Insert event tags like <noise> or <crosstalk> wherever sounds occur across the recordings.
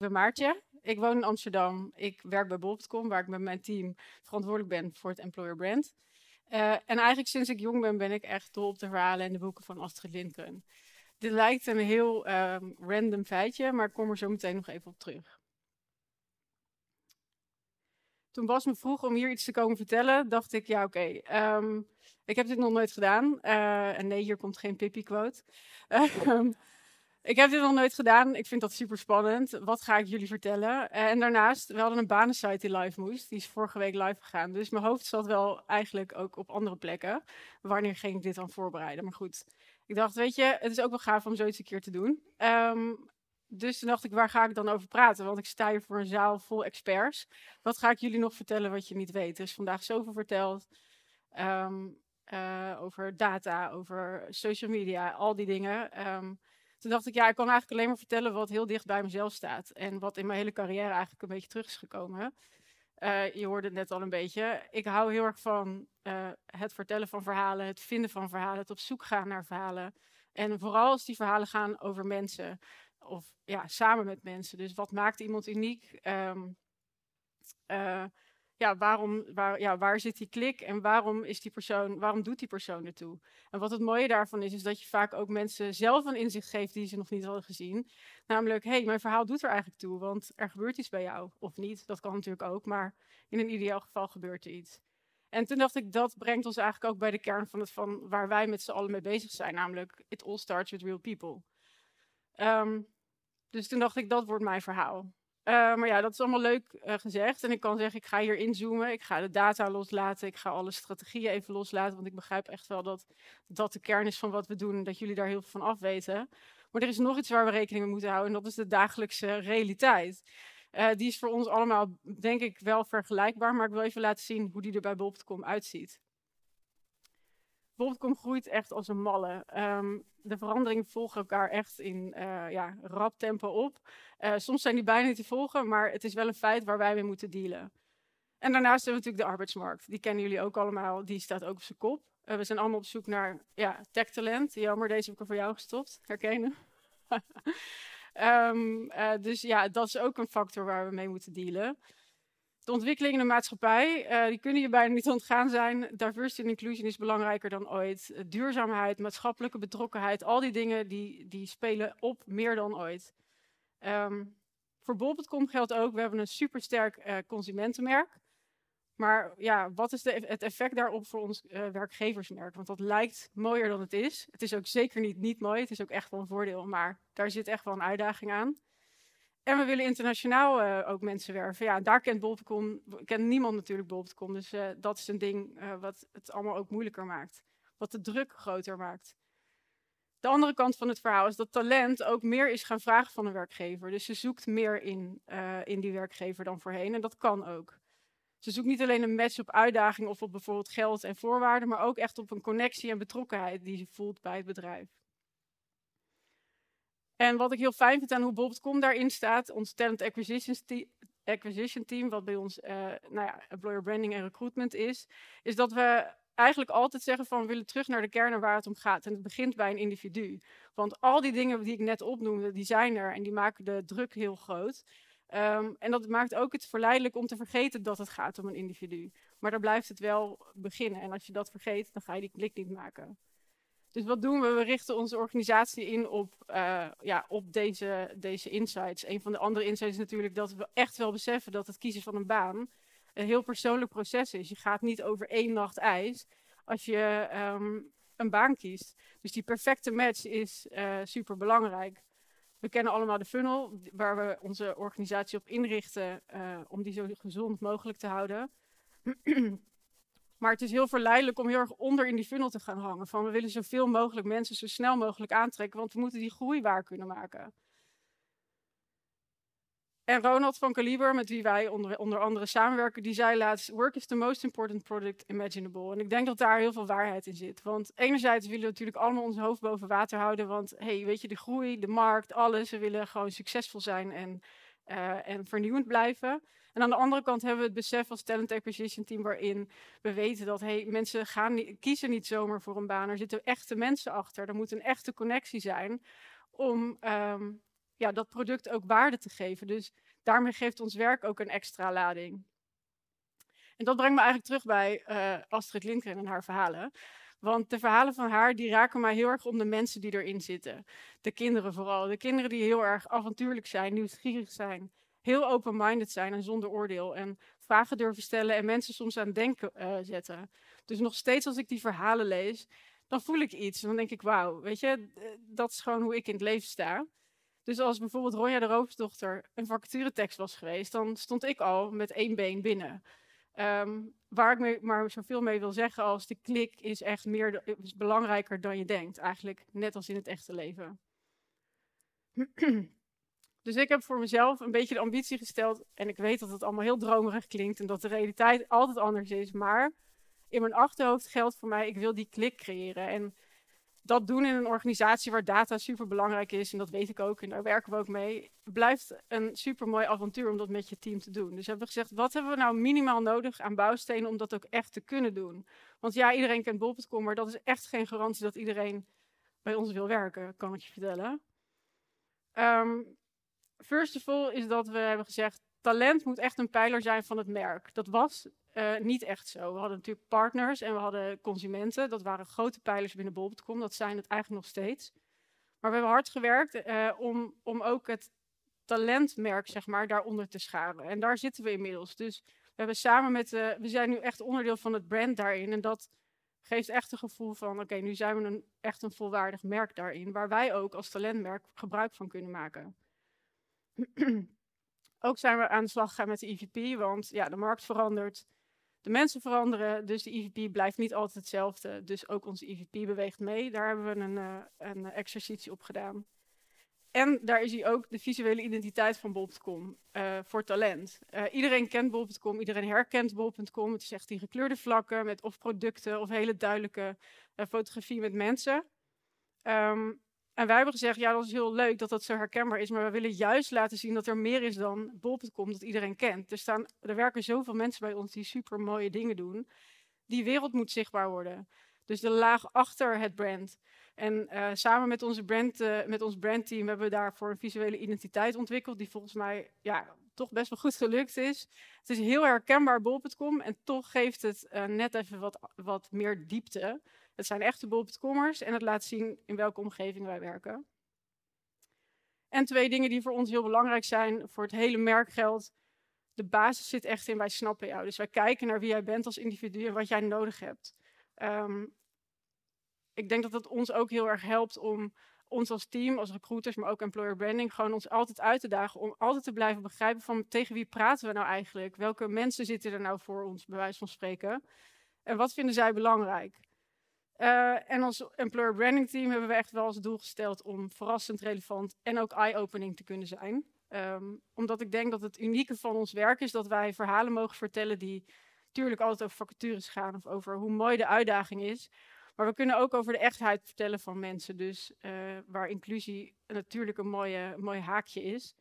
Ik ben Maartje. Ik woon in Amsterdam. Ik werk bij Bob.com, waar ik met mijn team verantwoordelijk ben voor het employer brand. Uh, en eigenlijk sinds ik jong ben, ben ik echt dol op de verhalen en de boeken van Astrid Lindgren. Dit lijkt een heel um, random feitje, maar ik kom er zo meteen nog even op terug. Toen Bas me vroeg om hier iets te komen vertellen, dacht ik, ja oké, ehm, ik heb dit nog nooit gedaan. Uh, en nee, hier komt geen Pippi-quote. <laughs> Ik heb dit nog nooit gedaan. Ik vind dat super spannend. Wat ga ik jullie vertellen? En daarnaast, we hadden een banensite die live moest. Die is vorige week live gegaan. Dus mijn hoofd zat wel eigenlijk ook op andere plekken. Wanneer ging ik dit dan voorbereiden? Maar goed, ik dacht, weet je, het is ook wel gaaf om zoiets een keer te doen. Um, dus toen dacht ik, waar ga ik dan over praten? Want ik sta hier voor een zaal vol experts. Wat ga ik jullie nog vertellen wat je niet weet? Er is vandaag zoveel verteld. Um, uh, over data, over social media, al die dingen. Um, toen dacht ik, ja, ik kan eigenlijk alleen maar vertellen wat heel dicht bij mezelf staat. En wat in mijn hele carrière eigenlijk een beetje terug is gekomen. Uh, je hoorde het net al een beetje. Ik hou heel erg van uh, het vertellen van verhalen, het vinden van verhalen, het op zoek gaan naar verhalen. En vooral als die verhalen gaan over mensen. Of ja, samen met mensen. Dus wat maakt iemand uniek? Um, ja, waarom, waar, ja, waar zit die klik en waarom, is die persoon, waarom doet die persoon ertoe? En wat het mooie daarvan is, is dat je vaak ook mensen zelf een inzicht geeft die ze nog niet hadden gezien. Namelijk, hé, hey, mijn verhaal doet er eigenlijk toe, want er gebeurt iets bij jou. Of niet, dat kan natuurlijk ook, maar in een ideaal geval gebeurt er iets. En toen dacht ik, dat brengt ons eigenlijk ook bij de kern van, het, van waar wij met z'n allen mee bezig zijn. Namelijk, it all starts with real people. Um, dus toen dacht ik, dat wordt mijn verhaal. Uh, maar ja, dat is allemaal leuk uh, gezegd. En ik kan zeggen, ik ga hier inzoomen. Ik ga de data loslaten. Ik ga alle strategieën even loslaten. Want ik begrijp echt wel dat dat de kern is van wat we doen. Dat jullie daar heel veel van afweten. Maar er is nog iets waar we rekening mee moeten houden. En dat is de dagelijkse realiteit. Uh, die is voor ons allemaal, denk ik, wel vergelijkbaar. Maar ik wil even laten zien hoe die er bij Bob.com uitziet. Bob.com groeit echt als een malle. Um, de veranderingen volgen elkaar echt in uh, ja, rap tempo op. Uh, soms zijn die bijna niet te volgen, maar het is wel een feit waar wij mee moeten dealen. En daarnaast hebben we natuurlijk de arbeidsmarkt. Die kennen jullie ook allemaal, die staat ook op zijn kop. Uh, we zijn allemaal op zoek naar ja, tech-talent. Jammer, deze heb ik er voor jou gestopt. Herkennen? um, <laughs> dus ja, dat is ook een factor waar we mee moeten dealen. De ontwikkeling in de maatschappij, uh, die kunnen je bijna niet ontgaan zijn. Diversity en inclusion is belangrijker dan ooit. Duurzaamheid, maatschappelijke betrokkenheid, al die dingen die, die spelen op meer dan ooit. Um, voor bol.com geldt ook, we hebben een supersterk uh, consumentenmerk. Maar ja, wat is de, het effect daarop voor ons werkgeversmerk? Want dat lijkt mooier dan het is. Het is ook zeker niet niet mooi, het is ook echt wel een voordeel, maar daar zit echt wel een uitdaging aan. En we willen internationaal uh, ook mensen werven. Ja, daar kent Bol.com, kent niemand natuurlijk Bol.com. Dus uh, dat is een ding uh, wat het allemaal ook moeilijker maakt. Wat de druk groter maakt. De andere kant van het verhaal is dat talent ook meer is gaan vragen van een werkgever. Dus ze zoekt meer in, in die werkgever dan voorheen. En dat kan ook. Ze zoekt niet alleen een match op uitdaging of op bijvoorbeeld geld en voorwaarden, maar ook echt op een connectie en betrokkenheid die ze voelt bij het bedrijf. En wat ik heel fijn vind aan hoe Bob.com daarin staat, ons talent acquisition, team, wat bij ons uh, nou ja, employer branding en recruitment is, is dat we eigenlijk altijd zeggen van we willen terug naar de kern waar het om gaat. En het begint bij een individu. Want al die dingen die ik net opnoemde, die zijn er en die maken de druk heel groot. Um, en dat maakt ook het verleidelijk om te vergeten dat het gaat om een individu. Maar daar blijft het wel beginnen. En als je dat vergeet, dan ga je die klik niet maken. Dus wat doen we? We richten onze organisatie in op, uh, ja, op deze, deze insights. Een van de andere insights is natuurlijk dat we echt wel beseffen dat het kiezen van een baan een heel persoonlijk proces is. Je gaat niet over één nacht ijs als je um, een baan kiest. Dus die perfecte match is uh, super belangrijk. We kennen allemaal de funnel waar we onze organisatie op inrichten uh, om die zo gezond mogelijk te houden. <clears throat> Maar het is heel verleidelijk om heel erg onder in die funnel te gaan hangen. Van we willen zoveel mogelijk mensen zo snel mogelijk aantrekken, want we moeten die groei waar kunnen maken. En Ronald van Caliber, met wie wij onder, onder andere samenwerken, die zei laatst: Work is the most important product imaginable. En ik denk dat daar heel veel waarheid in zit. Want enerzijds willen we natuurlijk allemaal ons hoofd boven water houden. Want hey, weet je, de groei, de markt, alles. We willen gewoon succesvol zijn en, uh, en vernieuwend blijven. En aan de andere kant hebben we het besef als talent acquisition team waarin we weten dat hey, mensen gaan niet, kiezen niet zomaar voor een baan. Er zitten echte mensen achter. Er moet een echte connectie zijn om, um, ja, dat product ook waarde te geven. Dus daarmee geeft ons werk ook een extra lading. En dat brengt me eigenlijk terug bij uh, Astrid Lindgren en haar verhalen. Want de verhalen van haar die raken mij heel erg om de mensen die erin zitten. De kinderen vooral. De kinderen die heel erg avontuurlijk zijn, nieuwsgierig zijn, heel open-minded zijn en zonder oordeel. En vragen durven stellen en mensen soms aan denken uh, zetten. Dus nog steeds als ik die verhalen lees, dan voel ik iets. Dan denk ik, wauw, weet je, dat is gewoon hoe ik in het leven sta. Dus als bijvoorbeeld Ronja de Roofsdochter een vacaturetekst was geweest, dan stond ik al met één been binnen. Ehm, waar ik mee, maar zoveel mee wil zeggen als de klik is echt meer is belangrijker dan je denkt. Eigenlijk net als in het echte leven. <clears throat> dus ik heb voor mezelf een beetje de ambitie gesteld. En ik weet dat het allemaal heel dromerig klinkt en dat de realiteit altijd anders is. Maar in mijn achterhoofd geldt voor mij, ik wil die klik creëren. En dat doen in een organisatie waar data super belangrijk is, en dat weet ik ook, en daar werken we ook mee, blijft een super mooi avontuur om dat met je team te doen. Dus hebben we gezegd, wat hebben we nou minimaal nodig aan bouwstenen om dat ook echt te kunnen doen? Want ja, iedereen kent bol.com, maar dat is echt geen garantie dat iedereen bij ons wil werken, kan ik je vertellen. Um, first of all is dat we hebben gezegd, talent moet echt een pijler zijn van het merk. Dat was uh, niet echt zo. We hadden natuurlijk partners en we hadden consumenten. Dat waren grote pijlers binnen bol.com. Dat zijn het eigenlijk nog steeds. Maar we hebben hard gewerkt uh, om, om ook het talentmerk, zeg maar, daaronder te scharen. En daar zitten we inmiddels. Dus we hebben samen met, uh, we zijn nu echt onderdeel van het brand daarin. En dat geeft echt een gevoel van, oké, nu zijn we een, echt een volwaardig merk daarin. Waar wij ook als talentmerk gebruik van kunnen maken. <clears throat> ook zijn we aan de slag gegaan met de EVP, want ja, de markt verandert. De mensen veranderen, dus de EVP blijft niet altijd hetzelfde. Dus ook onze EVP beweegt mee. Daar hebben we een, uh, een exercitie op gedaan. En daar is hij ook de visuele identiteit van bol.com uh, voor talent. Uh, iedereen kent bol.com, iedereen herkent bol.com. Het is echt die gekleurde vlakken met of producten of hele duidelijke fotografie met mensen. Um, en wij hebben gezegd, ja, dat is heel leuk dat dat zo herkenbaar is, maar we willen juist laten zien dat er meer is dan bol.com, dat iedereen kent. Er, staan, er werken zoveel mensen bij ons die super mooie dingen doen. Die wereld moet zichtbaar worden. Dus de laag achter het brand. En uh, samen met, onze brand, uh, met ons brandteam hebben we daarvoor een visuele identiteit ontwikkeld, die volgens mij ja, toch best wel goed gelukt is. Het is heel herkenbaar bol.com en toch geeft het uh, net even wat, wat meer diepte. Het zijn echte bol.commers en het laat zien in welke omgeving wij werken. En twee dingen die voor ons heel belangrijk zijn, voor het hele merk geldt. De basis zit echt in wij snappen jou. Dus wij kijken naar wie jij bent als individu en wat jij nodig hebt. Um, ik denk dat dat ons ook heel erg helpt om ons als team, als recruiters, maar ook employer branding, gewoon ons altijd uit te dagen om altijd te blijven begrijpen van tegen wie praten we nou eigenlijk? Welke mensen zitten er nou voor ons, bij wijze van spreken? En wat vinden zij belangrijk? Uh, en als employer branding team hebben we echt wel als doel gesteld om verrassend relevant en ook eye-opening te kunnen zijn. Um, omdat ik denk dat het unieke van ons werk is dat wij verhalen mogen vertellen die natuurlijk altijd over vacatures gaan of over hoe mooi de uitdaging is. Maar we kunnen ook over de echtheid vertellen van mensen. Dus uh, waar inclusie natuurlijk een mooie, mooi haakje is.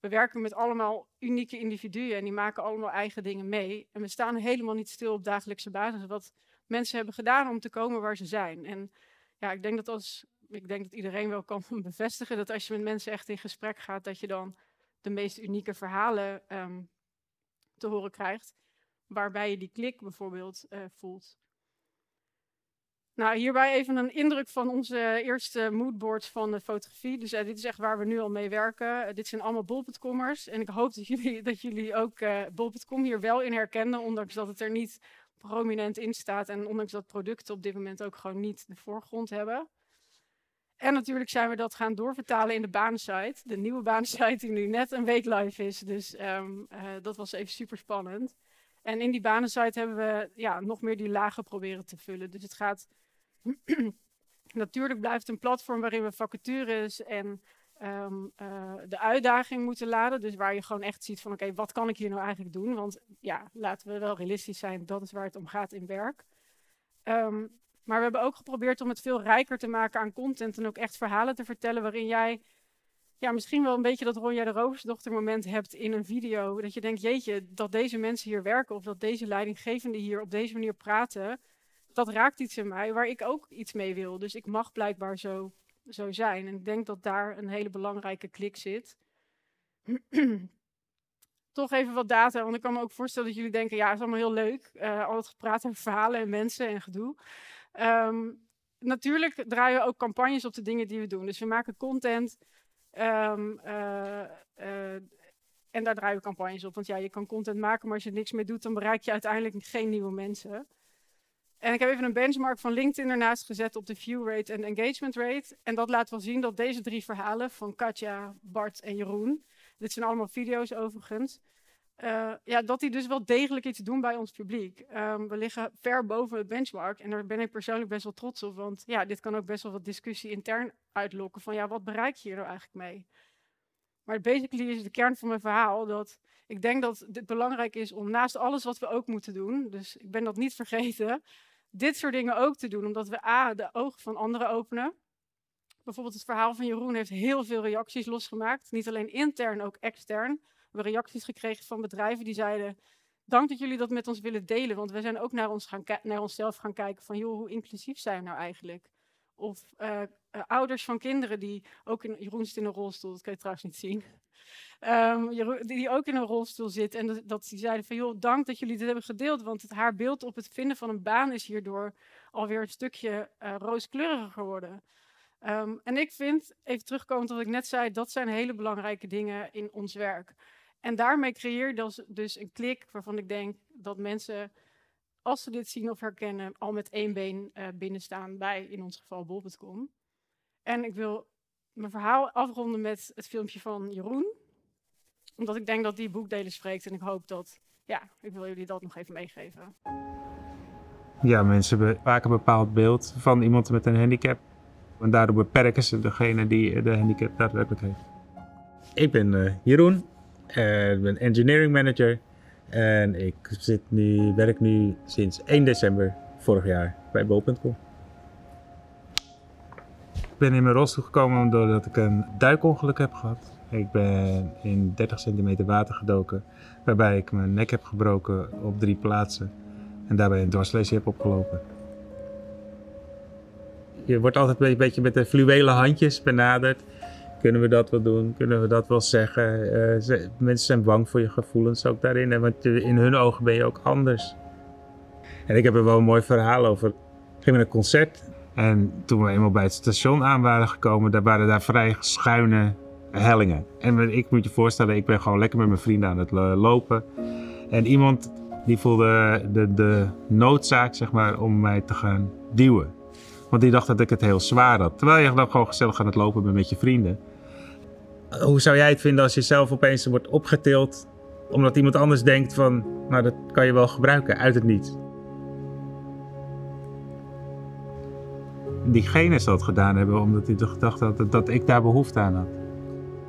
We werken met allemaal unieke individuen en die maken allemaal eigen dingen mee. En we staan helemaal niet stil op dagelijkse basis. Wat mensen hebben gedaan om te komen waar ze zijn. En ja, ik denk dat als ik denk dat iedereen wel kan <laughs> bevestigen dat als je met mensen echt in gesprek gaat, dat je dan de meest unieke verhalen um, te horen krijgt. Waarbij je die klik bijvoorbeeld uh, voelt. Nou, hierbij even een indruk van onze eerste moodboards van de fotografie. Dus uh, dit is echt waar we nu al mee werken. Uh, dit zijn allemaal bol.commers. En ik hoop dat <laughs> jullie, dat jullie ook uh, bol.com hier wel in herkennen, ondanks dat het er niet prominent in staat. En ondanks dat producten op dit moment ook gewoon niet de voorgrond hebben. En natuurlijk zijn we dat gaan doorvertalen in de banensite. De nieuwe banensite die nu net een week live is. Dus um, uh, dat was even super spannend. En in die banensite hebben we ja, nog meer die lagen proberen te vullen. Dus het gaat... <clears throat> natuurlijk blijft een platform waarin we vacatures en um, uh, de uitdaging moeten laden. Dus waar je gewoon echt ziet van oké, wat kan ik hier nou eigenlijk doen? Want ja, laten we wel realistisch zijn, dat is waar het om gaat in werk. Um, maar we hebben ook geprobeerd om het veel rijker te maken aan content en ook echt verhalen te vertellen waarin jij ja, misschien wel een beetje dat Ronja de Roversdochter moment hebt in een video. Dat je denkt, jeetje, dat deze mensen hier werken of dat deze leidinggevenden hier op deze manier praten. Dat raakt iets in mij waar ik ook iets mee wil. Dus ik mag blijkbaar zo zo zijn. En ik denk dat daar een hele belangrijke klik zit. <clears throat> Toch even wat data, want ik kan me ook voorstellen dat jullie denken, ja, het is allemaal heel leuk. Uh, al het gepraat over verhalen en mensen en gedoe. Um, natuurlijk draaien we ook campagnes op de dingen die we doen. Dus we maken content. Um, uh, uh, en daar draaien we campagnes op. Want ja, je kan content maken, maar als je er niks mee doet, dan bereik je uiteindelijk geen nieuwe mensen. En ik heb even een benchmark van LinkedIn ernaast gezet op de view rate en engagement rate. En dat laat wel zien dat deze drie verhalen van Katja, Bart en Jeroen, dit zijn allemaal video's overigens, uh, ja, dat die dus wel degelijk iets doen bij ons publiek. Um, we liggen ver boven het benchmark en daar ben ik persoonlijk best wel trots op. Want ja, dit kan ook best wel wat discussie intern uitlokken van ja, wat bereik je hier nou eigenlijk mee? Maar basically is de kern van mijn verhaal dat ik denk dat het belangrijk is om naast alles wat we ook moeten doen, dus ik ben dat niet vergeten, dit soort dingen ook te doen. Omdat we A, de ogen van anderen openen. Bijvoorbeeld het verhaal van Jeroen heeft heel veel reacties losgemaakt. Niet alleen intern, ook extern. We hebben reacties gekregen van bedrijven die zeiden... Dank dat jullie dat met ons willen delen, want we zijn ook naar, ons gaan naar onszelf gaan kijken van... joh, hoe inclusief zijn we nou eigenlijk? Of uh, uh, ouders van kinderen die ook in... Jeroen zit in een rolstoel, dat kan je trouwens niet zien. Um, die, ook in een rolstoel zit. En dat, dat die zeiden van, joh, dank dat jullie dit hebben gedeeld. Want het, haar beeld op het vinden van een baan is hierdoor alweer een stukje uh, rooskleuriger geworden. Um, en ik vind, even terugkomend wat ik net zei, dat zijn hele belangrijke dingen in ons werk. En daarmee creëer je dus, dus een klik waarvan ik denk dat mensen, als ze dit zien of herkennen, al met één been uh, binnenstaan bij, in ons geval, bol.com. En ik wil mijn verhaal afronden met het filmpje van Jeroen. Omdat ik denk dat die boekdelen spreekt en ik hoop dat, ja, ik wil jullie dat nog even meegeven. Ja, mensen hebben vaak een bepaald beeld van iemand met een handicap. En daardoor beperken ze degene die de handicap daadwerkelijk heeft. Ik ben uh, Jeroen, uh, ik ben engineering manager. En ik zit nu, werk nu sinds 1 december vorig jaar bij bol.com ben in mijn rolstoel gekomen doordat ik een duikongeluk heb gehad. Ik ben in 30 centimeter water gedoken, waarbij ik mijn nek heb gebroken op drie plaatsen en daarbij een dwarslesie heb opgelopen. Je wordt altijd een beetje met de fluwelen handjes benaderd. Kunnen we dat wel doen? Kunnen we dat wel zeggen? Uh, mensen zijn bang voor je gevoelens ook daarin. Want in hun ogen ben je ook anders. En ik heb er wel een mooi verhaal over. Ik ging naar een concert en toen we eenmaal bij het station aan waren gekomen, daar waren daar vrij schuine hellingen. En ik moet je voorstellen, ik ben gewoon lekker met mijn vrienden aan het lopen. En iemand die voelde de, de noodzaak, zeg maar, om mij te gaan duwen. Want die dacht dat ik het heel zwaar had. Terwijl je dan gewoon gezellig aan het lopen bent met je vrienden. Hoe zou jij het vinden als je zelf opeens wordt opgetild omdat iemand anders denkt van, nou dat kan je wel gebruiken uit het niets. diegene zal het gedaan hebben omdat hij toch dacht dat, dat ik daar behoefte aan had.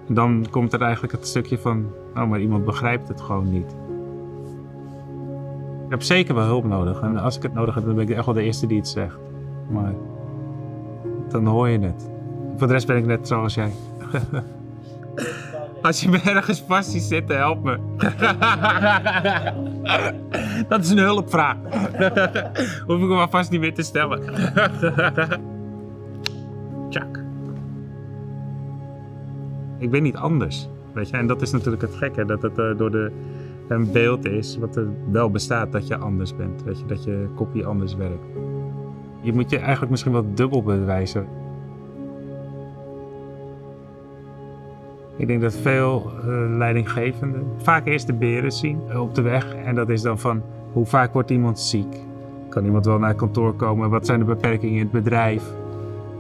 Dan komt er eigenlijk het stukje van, oh maar iemand begrijpt het gewoon niet. Ik heb zeker wel hulp nodig. En als ik het nodig heb, dan ben ik echt wel de eerste die het zegt. Maar dan hoor je het. Voor de rest ben ik net zoals jij. <laughs> Als je me ergens vast ziet zitten, help me. <laughs> Dat is een hulpvraag. <laughs> Hoef ik hem vast niet meer te stellen. Tjak. Ik ben niet anders. Weet je, en dat is natuurlijk het gekke, dat het uh, door de, een beeld is wat er wel bestaat dat je anders bent. Weet je, dat je kopie anders werkt. Je moet je eigenlijk misschien wel dubbel bewijzen Ik denk dat veel uh, leidinggevenden vaak eerst de beren zien eh, op de weg. En dat is dan van hoe vaak wordt iemand ziek? Kan iemand wel naar het kantoor komen? Wat zijn de beperkingen in het bedrijf?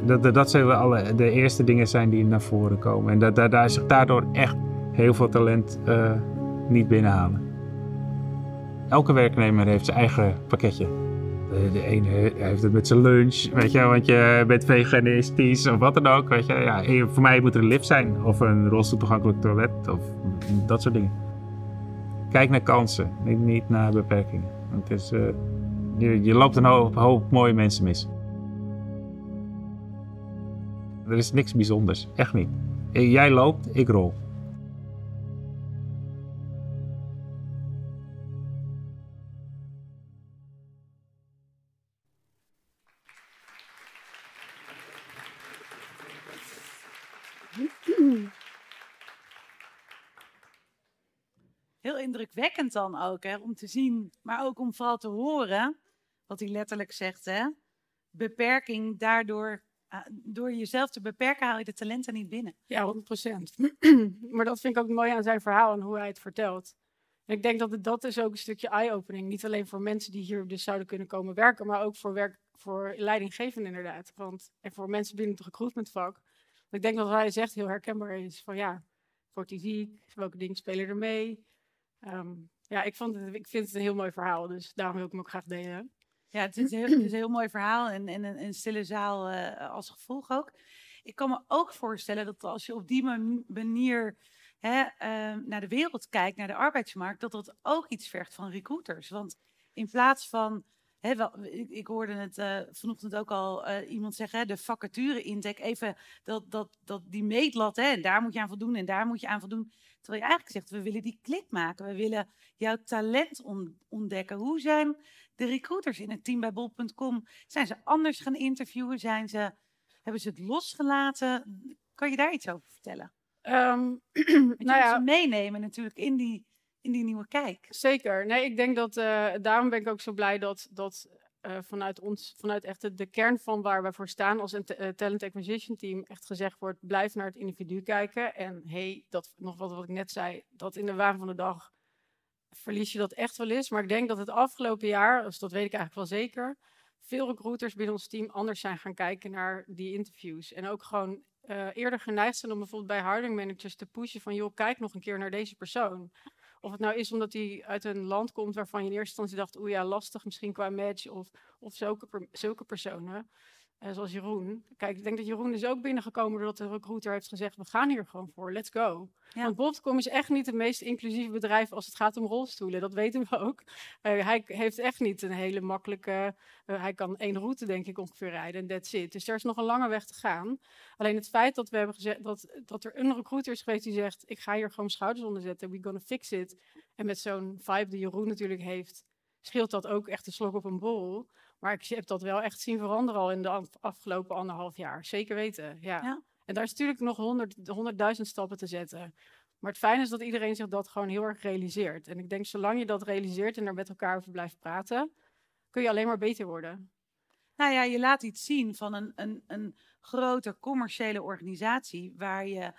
Dat, dat, dat alle, de eerste dingen zijn die naar voren komen. En dat, dat, daar zich daardoor echt heel veel talent uh, niet binnenhalen. Elke werknemer heeft zijn eigen pakketje. De ene heeft het met zijn lunch, weet je, want je bent veganistisch of wat dan ook. Weet je. Ja, voor mij moet er een lift zijn of een rolstoeltoegankelijk toilet of dat soort dingen. Kijk naar kansen, niet, naar beperkingen. Want het is, uh, je, je, loopt een hoop mooie mensen mis. Er is niks bijzonders, echt niet. Jij loopt, ik rol. Indrukwekkend dan ook, hè, om te zien, maar ook om vooral te horen, wat hij letterlijk zegt, hè. Beperking, daardoor, uh, door jezelf te beperken, haal je de talenten niet binnen. Ja, 100 procent. <clears throat> maar dat vind ik ook mooi aan zijn verhaal en hoe hij het vertelt. En ik denk dat het, dat is ook een stukje eye-opening. Niet alleen voor mensen die hier dus zouden kunnen komen werken, maar ook voor, werk, voor leidinggevenden inderdaad. Want, en voor mensen binnen het recruitmentvak. Ik denk dat wat hij zegt heel herkenbaar is. Van ja, wordt hij ziek? Welke dingen spelen er mee? Um, ja, ik, vond het, ik vind het een heel mooi verhaal, dus daarom wil ik hem ook graag delen. Ja, het is, heel, het is een heel mooi verhaal en, en een, stille zaal uh, als gevolg ook. Ik kan me ook voorstellen dat als je op die manier hè, uh, naar de wereld kijkt, naar de arbeidsmarkt, dat dat ook iets vergt van recruiters. Want in plaats van He, wel, ik, ik, hoorde het uh, vanochtend ook al uh, iemand zeggen, hè, de vacature intake, even dat, dat, dat die meetlat, hè, en daar moet je aan voldoen en daar moet je aan voldoen. Terwijl je eigenlijk zegt, we willen die klik maken, we willen jouw talent on, ontdekken. Hoe zijn de recruiters in het team bij bol.com? Zijn ze anders gaan interviewen? Zijn ze, hebben ze het losgelaten? Kan je daar iets over vertellen? <clears throat> Um, nou ja, meenemen natuurlijk in die in die nieuwe kijk. Zeker. Nee, ik denk dat uh, daarom ben ik ook zo blij dat, dat uh, vanuit ons, vanuit echt de, kern van waar we voor staan als een uh, talent acquisition team, echt gezegd wordt: blijf naar het individu kijken. En hey, dat nog wat, wat ik net zei, dat in de waan van de dag verlies je dat echt wel eens. Maar ik denk dat het afgelopen jaar, dus dat weet ik eigenlijk wel zeker, veel recruiters binnen ons team anders zijn gaan kijken naar die interviews. En ook gewoon eerder geneigd zijn om bijvoorbeeld bij hiring managers te pushen van joh, kijk nog een keer naar deze persoon. Of het nou is omdat hij uit een land komt waarvan je in eerste instantie dacht, oeh ja, lastig misschien qua match of, of zulke, zulke personen. Uh, zoals Jeroen. Kijk, ik denk dat Jeroen is ook binnengekomen doordat de recruiter heeft gezegd, we gaan hier gewoon voor, let's go. Ja. Want Bobcom is echt niet het meest inclusieve bedrijf als het gaat om rolstoelen, dat weten we ook. Uh, hij heeft echt niet een hele makkelijke, uh, hij kan één route denk ik ongeveer rijden en that's it. Dus er is nog een lange weg te gaan. Alleen het feit dat we hebben gezegd, dat, dat er een recruiter is geweest die zegt, ik ga hier gewoon schouders onder zetten, we gonna fix it. En met zo'n vibe die Jeroen natuurlijk heeft, scheelt dat ook echt een slok op een bol. Maar ik heb dat wel echt zien veranderen al in de afgelopen anderhalf jaar. Zeker weten, ja. ja. En daar is natuurlijk nog honderdduizend stappen te zetten. Maar het fijne is dat iedereen zich dat gewoon heel erg realiseert. En ik denk, zolang je dat realiseert en er met elkaar over blijft praten, kun je alleen maar beter worden. Nou ja, je laat iets zien van een, een, een grote commerciële organisatie waar je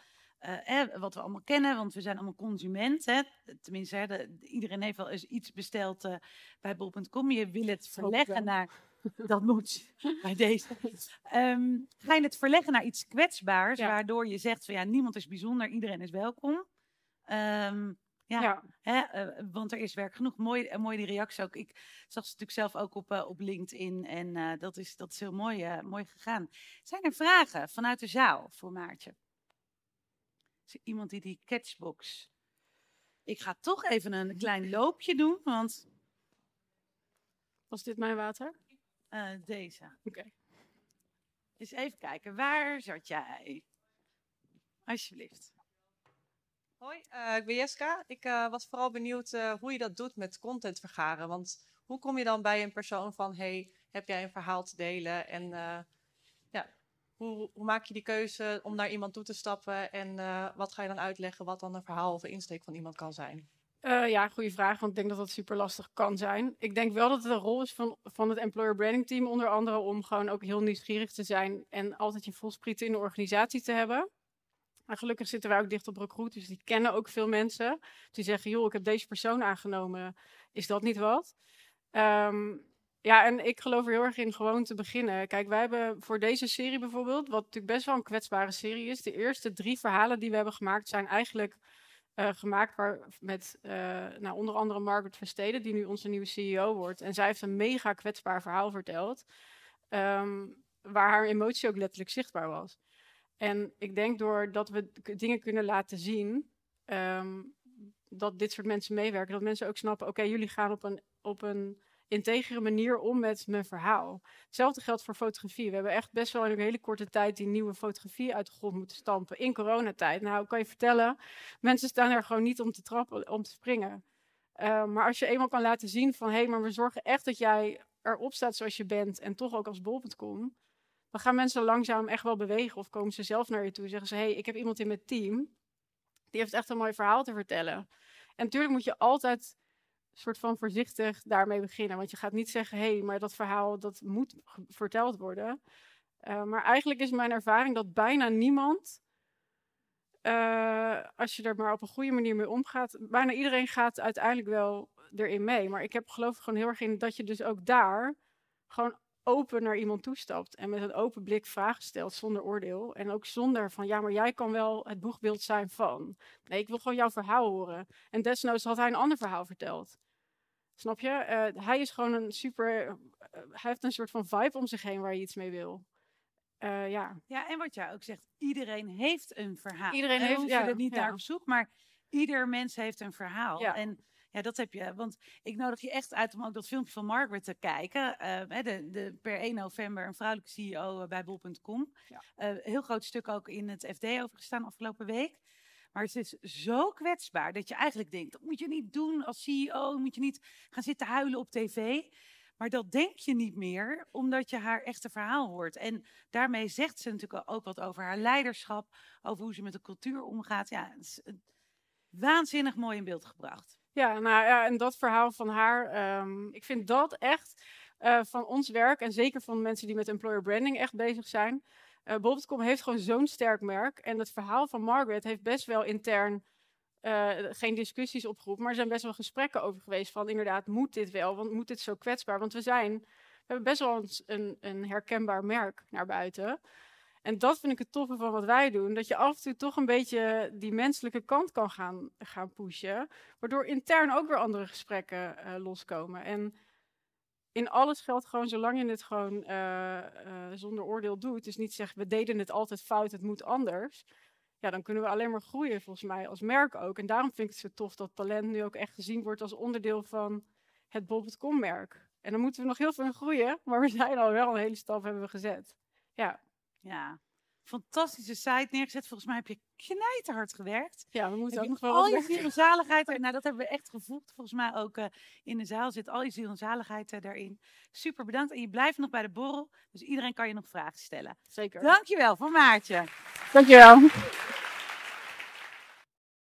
uh, wat we allemaal kennen, want we zijn allemaal consument. Hè? Tenminste, hè, de, iedereen heeft wel eens iets besteld uh, bij bol.com. Je wil het verleggen naar. <laughs> Dat moet <laughs> bij deze. Um, ga je het verleggen naar iets kwetsbaars, waardoor je zegt van ja, niemand is bijzonder, iedereen is welkom. Um, ja, ja. Hè, uh, want er is werk genoeg. Mooi, uh, mooi die reactie ook. Ik zag ze natuurlijk zelf ook op, uh, op LinkedIn en dat, is, dat is heel mooi, mooi gegaan. Zijn er vragen vanuit de zaal voor Maartje? Iemand die die catchbox. Ik ga toch even een klein loopje doen, want. Was dit mijn water? Uh, deze. Oké. Okay. Dus even kijken, waar zat jij? Alsjeblieft. Hoi, uh, ik ben Jeska. Ik uh, was vooral benieuwd hoe je dat doet met content vergaren. Want hoe kom je dan bij een persoon van: hey, heb jij een verhaal te delen? En hoe, maak je die keuze om naar iemand toe te stappen en uh, wat ga je dan uitleggen wat dan een verhaal of een insteek van iemand kan zijn? Uh, ja, goede vraag, want ik denk dat dat super lastig kan zijn. Ik denk wel dat het een rol is van, van het employer branding team onder andere om gewoon ook heel nieuwsgierig te zijn en altijd je volsprieten in de organisatie te hebben. Maar gelukkig zitten wij ook dicht op recruit, dus die kennen ook veel mensen. Die zeggen, joh, ik heb deze persoon aangenomen, is dat niet wat? Um, ja, en ik geloof er heel erg in gewoon te beginnen. Kijk, wij hebben voor deze serie bijvoorbeeld, wat natuurlijk best wel een kwetsbare serie is, de eerste drie verhalen die we hebben gemaakt zijn eigenlijk uh, gemaakt waar, met uh, nou, onder andere Margaret Versteden, die nu onze nieuwe CEO wordt. En zij heeft een mega kwetsbaar verhaal verteld, um, waar haar emotie ook letterlijk zichtbaar was. En ik denk doordat we dingen kunnen laten zien, um, dat dit soort mensen meewerken, dat mensen ook snappen, oké, jullie gaan op een, op een integere manier om met mijn verhaal. Hetzelfde geldt voor fotografie. We hebben echt best wel in een hele korte tijd die nieuwe fotografie uit de grond moeten stampen in coronatijd. Nou, kan je vertellen, mensen staan er gewoon niet om te trappen, om te springen. Uh, maar als je eenmaal kan laten zien van, hé, hey, maar we zorgen echt dat jij erop staat zoals je bent en toch ook als bol.com, dan gaan mensen langzaam echt wel bewegen. Of komen ze zelf naar je toe en zeggen ze: hey, ik heb iemand in mijn team. Die heeft echt een mooi verhaal te vertellen. En natuurlijk moet je altijd soort van voorzichtig daarmee beginnen. Want je gaat niet zeggen: hé, hey, maar dat verhaal dat moet verteld worden. Uh, maar eigenlijk is mijn ervaring dat bijna niemand uh, als je er maar op een goede manier mee omgaat, bijna iedereen gaat uiteindelijk wel erin mee. Maar ik heb geloof ik gewoon heel erg in dat je dus ook daar gewoon open naar iemand toestapt en met een open blik vragen stelt zonder oordeel. En ook zonder van, ja, maar jij kan wel het boegbeeld zijn van. Nee, ik wil gewoon jouw verhaal horen. En desnoods had hij een ander verhaal verteld. Snap je? Uh, hij is gewoon een super. Uh, hij heeft een soort van vibe om zich heen waar je iets mee wil. Uh, ja. ja, en wat jij ook zegt, iedereen heeft een verhaal. Iedereen heeft, ja, het niet ja. naar op zoek, maar ieder mens heeft een verhaal. Ja. En ja, dat heb je. Want ik nodig je echt uit om ook dat filmpje van Margaret te kijken. Uh, de, de, per 1 november een vrouwelijke CEO bij bol.com. Ja. Uh, heel groot stuk ook in het FD over gestaan afgelopen week. Maar het is zo kwetsbaar dat je eigenlijk denkt, dat moet je niet doen als CEO. Moet je niet gaan zitten huilen op tv. Maar dat denk je niet meer, omdat je haar echte verhaal hoort. En daarmee zegt ze natuurlijk ook wat over haar leiderschap, over hoe ze met de cultuur omgaat. Ja, het is waanzinnig mooi in beeld gebracht. Ja, nou ja, en dat verhaal van haar, um, ik vind dat echt uh, van ons werk en zeker van mensen die met employer branding echt bezig zijn. Uh, Bob.com heeft gewoon zo'n sterk merk. En het verhaal van Margaret heeft best wel intern uh, geen discussies opgeroepen, maar er zijn best wel gesprekken over geweest van inderdaad, moet dit wel? Want moet dit zo kwetsbaar? Want we zijn, we hebben best wel een, een herkenbaar merk naar buiten. En dat vind ik het toffe van wat wij doen. Dat je af en toe toch een beetje die menselijke kant kan gaan, gaan pushen. Waardoor intern ook weer andere gesprekken uh, loskomen. En in alles geldt gewoon, zolang je het gewoon uh, uh, zonder oordeel doet. Dus niet zeggen, we deden het altijd fout, het moet anders ja, dan kunnen we alleen maar groeien, volgens mij, als merk ook. En daarom vind ik het zo tof dat talent nu ook echt gezien wordt als onderdeel van het Bob.com-merk. En dan moeten we nog heel veel in groeien, <laughs> maar we zijn al wel een hele stap hebben we gezet. Ja. Ja, fantastische site neergezet. Volgens mij heb je knijterhard gewerkt. Ja, we moeten heb ook nog wel al je ziel en zaligheid. er- Nou, dat hebben we echt gevoeld. Volgens mij ook eh, in de zaal zit al je ziel en zaligheid eh, daarin. Super bedankt. En je blijft nog bij de borrel. Dus iedereen kan je nog vragen stellen. Zeker. Dankjewel voor Maartje. Dankjewel.